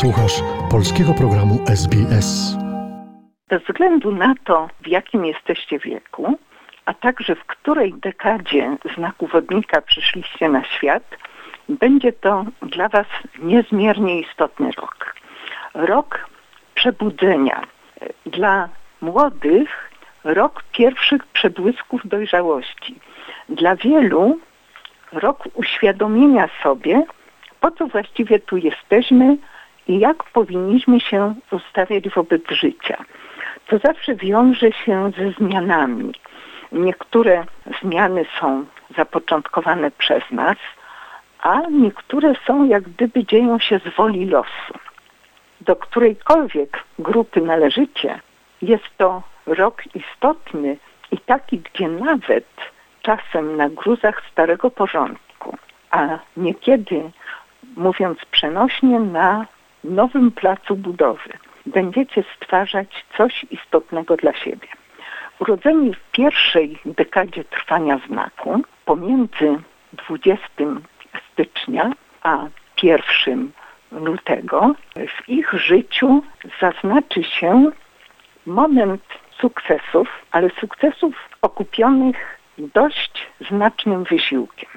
Słuchasz polskiego programu SBS. Bez względu na to, w jakim jesteście wieku, a także w której dekadzie znaku wodnika przyszliście na świat, będzie to dla Was niezmiernie istotny rok. Rok przebudzenia. Dla młodych rok pierwszych przebłysków dojrzałości. Dla wielu rok uświadomienia sobie, po co właściwie tu jesteśmy i jak powinniśmy się ustawiać wobec życia. To zawsze wiąże się ze zmianami. Niektóre zmiany są zapoczątkowane przez nas, a niektóre są jak gdyby dzieją się z woli losu. Do którejkolwiek grupy należycie, jest to rok istotny i taki, gdzie nawet czasem na gruzach starego porządku, a niekiedy, mówiąc przenośnie, na nowym placu budowy będziecie stwarzać coś istotnego dla siebie. Urodzeni w pierwszej dekadzie trwania znaku, pomiędzy 20 stycznia a 1 lutego, w ich życiu zaznaczy się moment sukcesów, ale sukcesów okupionych dość znacznym wysiłkiem.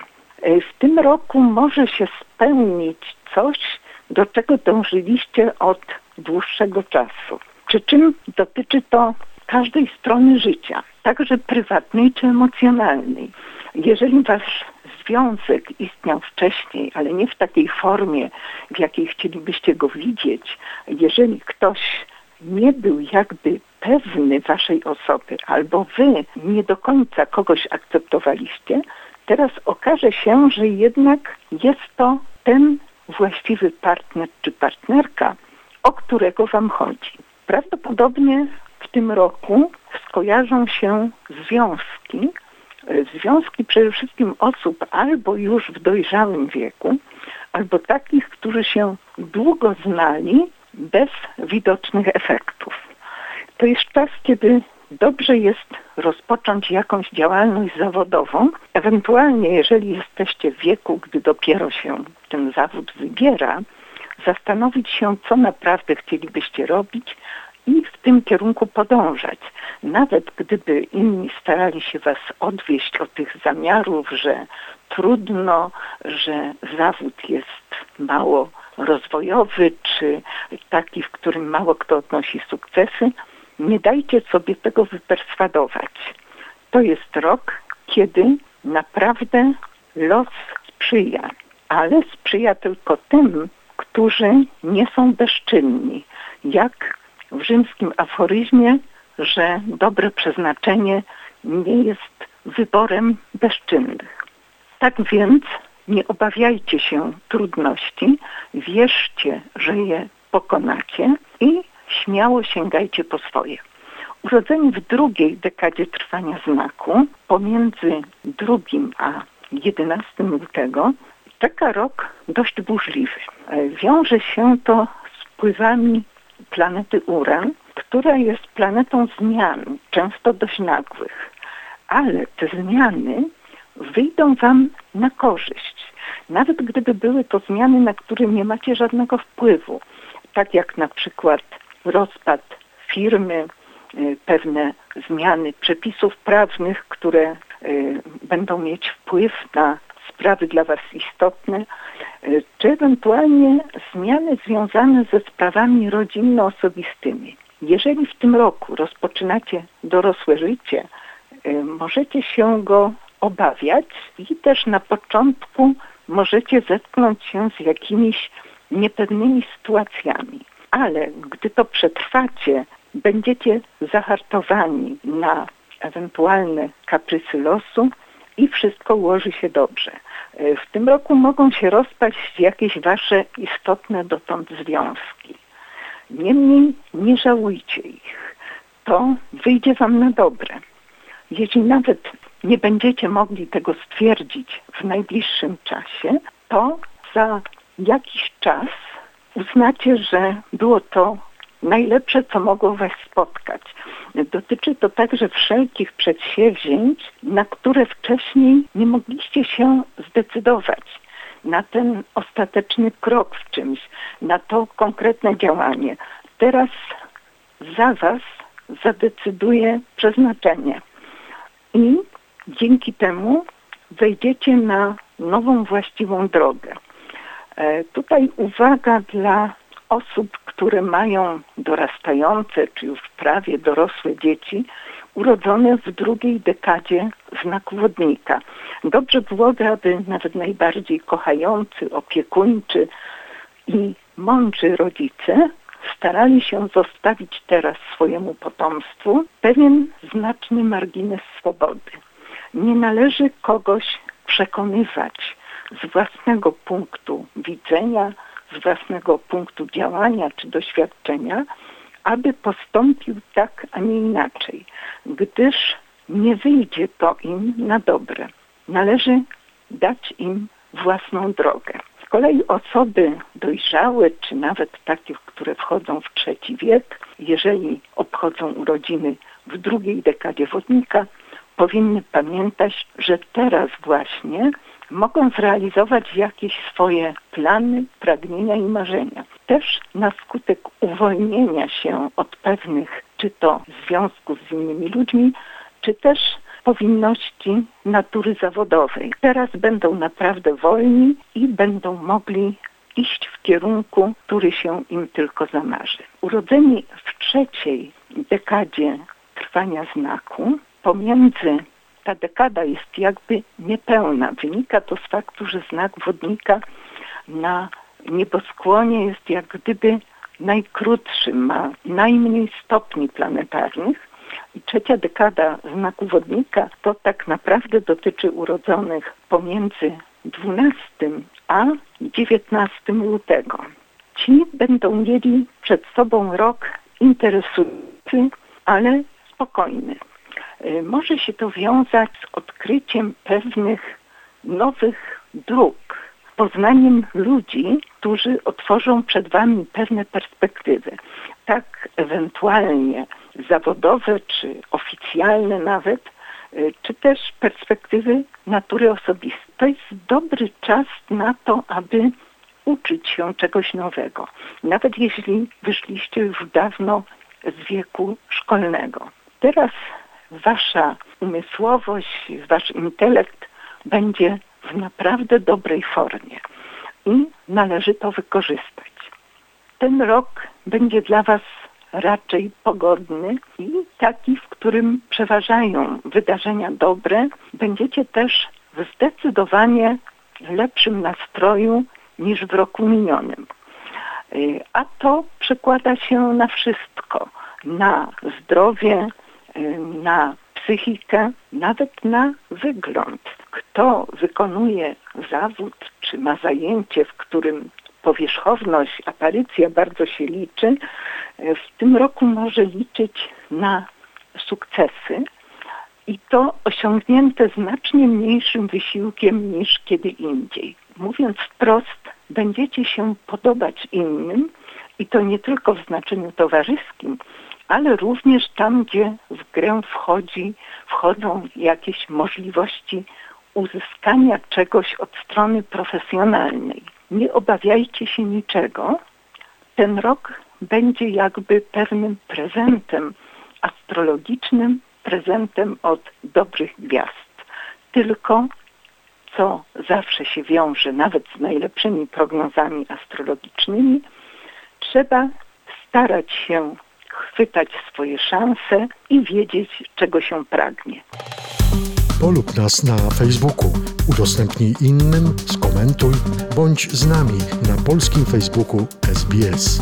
W tym roku może się spełnić coś, do czego dążyliście od dłuższego czasu. Przy czym dotyczy to każdej strony życia, także prywatnej czy emocjonalnej. Jeżeli wasz związek istniał wcześniej, ale nie w takiej formie, w jakiej chcielibyście go widzieć, jeżeli ktoś nie był jakby pewny waszej osoby, albo wy nie do końca kogoś akceptowaliście, teraz okaże się, że jednak jest to ten właściwy partner czy partnerka, o którego wam chodzi. Prawdopodobnie w tym roku skojarzą się związki, związki przede wszystkim osób albo już w dojrzałym wieku, albo takich, którzy się długo znali bez widocznych efektów. To jest czas, kiedy dobrze jest rozpocząć jakąś działalność zawodową. Ewentualnie, jeżeli jesteście w wieku, gdy dopiero się ten zawód wybiera, zastanowić się, co naprawdę chcielibyście robić i w tym kierunku podążać. Nawet gdyby inni starali się was odwieść od tych zamiarów, że trudno, że zawód jest mało rozwojowy, czy taki, w którym mało kto odnosi sukcesy, nie dajcie sobie tego wyperswadować. To jest rok, kiedy naprawdę los sprzyja, ale sprzyja tylko tym, którzy nie są bezczynni. Jak w rzymskim aforyzmie, że dobre przeznaczenie nie jest wyborem bezczynnych. Tak więc nie obawiajcie się trudności, wierzcie, że je pokonacie i śmiało sięgajcie po swoje. Urodzeni w drugiej dekadzie trwania znaku, pomiędzy drugim a 11 lutego, czeka rok dość burzliwy. Wiąże się to z wpływami planety Uran, która jest planetą zmian, często dość nagłych. Ale te zmiany wyjdą Wam na korzyść. Nawet gdyby były to zmiany, na które nie macie żadnego wpływu, tak jak na przykład rozpad firmy, y, pewne zmiany przepisów prawnych, które y, będą mieć wpływ na sprawy dla Was istotne, y, czy ewentualnie zmiany związane ze sprawami rodzinno-osobistymi. Jeżeli w tym roku rozpoczynacie dorosłe życie, możecie się go obawiać i też na początku możecie zetknąć się z jakimiś niepewnymi sytuacjami. Ale gdy to przetrwacie, będziecie zahartowani na ewentualne kaprysy losu i wszystko ułoży się dobrze. W tym roku mogą się rozpaść jakieś wasze istotne dotąd związki. Niemniej nie żałujcie ich. To wyjdzie wam na dobre. Jeśli nawet nie będziecie mogli tego stwierdzić w najbliższym czasie, to za jakiś czas uznacie, że było to najlepsze, co mogło Was spotkać. Dotyczy to także wszelkich przedsięwzięć, na które wcześniej nie mogliście się zdecydować. na ten ostateczny krok w czymś, na to konkretne działanie. Teraz za Was zadecyduje przeznaczenie. I dzięki temu wejdziecie na nową, właściwą drogę. E, Tutaj uwaga dla osób, które mają dorastające, czy już prawie dorosłe dzieci, urodzone w drugiej dekadzie znaku wodnika. Dobrze byłoby, aby nawet najbardziej kochający, opiekuńczy i mądrzy rodzice starali się zostawić teraz swojemu potomstwu pewien znaczny margines swobody. Nie należy kogoś przekonywać z własnego punktu widzenia, z własnego punktu działania czy doświadczenia, aby postąpił tak, a nie inaczej, gdyż nie wyjdzie to im na dobre. Należy dać im własną drogę. Z kolei osoby dojrzałe, czy nawet takie, które wchodzą w trzeci wiek, jeżeli obchodzą urodziny w drugiej dekadzie wodnika, powinny pamiętać, że teraz właśnie mogą zrealizować jakieś swoje plany, pragnienia i marzenia. Też na skutek uwolnienia się od pewnych, czy to związków z innymi ludźmi, czy też powinności natury zawodowej. Teraz będą naprawdę wolni i będą mogli iść w kierunku, który się im tylko zamarzy. Urodzeni w trzeciej dekadzie trwania znaku, pomiędzy ta dekada jest jakby niepełna. Wynika to z faktu, że znak wodnika na nieboskłonie jest jak gdyby najkrótszy, ma najmniej stopni planetarnych. I trzecia dekada znaku wodnika to tak naprawdę dotyczy urodzonych pomiędzy 12 a 19 lutego. Ci będą mieli przed sobą rok interesujący, ale spokojny. Y, Może się to wiązać z odkryciem pewnych nowych dróg, poznaniem ludzi, którzy otworzą przed Wami pewne perspektywy. Tak ewentualnie zawodowe, czy oficjalne nawet, y, czy też perspektywy natury osobistej. To jest dobry czas na to, aby uczyć się czegoś nowego. Nawet jeśli wyszliście już dawno z wieku szkolnego. Teraz wasza umysłowość, wasz intelekt będzie w naprawdę dobrej formie i należy to wykorzystać. Ten rok będzie dla was raczej pogodny i taki, w którym przeważają wydarzenia dobre. Będziecie też w zdecydowanie lepszym nastroju niż w roku minionym. Y, A to przekłada się na wszystko, na zdrowie, na psychikę, nawet na wygląd. Kto wykonuje zawód, czy ma zajęcie, w którym powierzchowność, aparycja bardzo się liczy, y, w tym roku może liczyć na sukcesy i to osiągnięte znacznie mniejszym wysiłkiem niż kiedy indziej. Mówiąc wprost, będziecie się podobać innym i to nie tylko w znaczeniu towarzyskim, ale również tam, gdzie w grę wchodzi, wchodzą jakieś możliwości uzyskania czegoś od strony profesjonalnej. Nie obawiajcie się niczego. Ten rok będzie jakby pewnym prezentem astrologicznym, prezentem od dobrych gwiazd. Tylko co zawsze się wiąże nawet z najlepszymi prognozami astrologicznymi, trzeba starać się chwytać swoje szanse i wiedzieć, czego się pragnie. Polub nas na Facebooku, udostępnij innym, skomentuj, bądź z nami na polskim Facebooku SBS.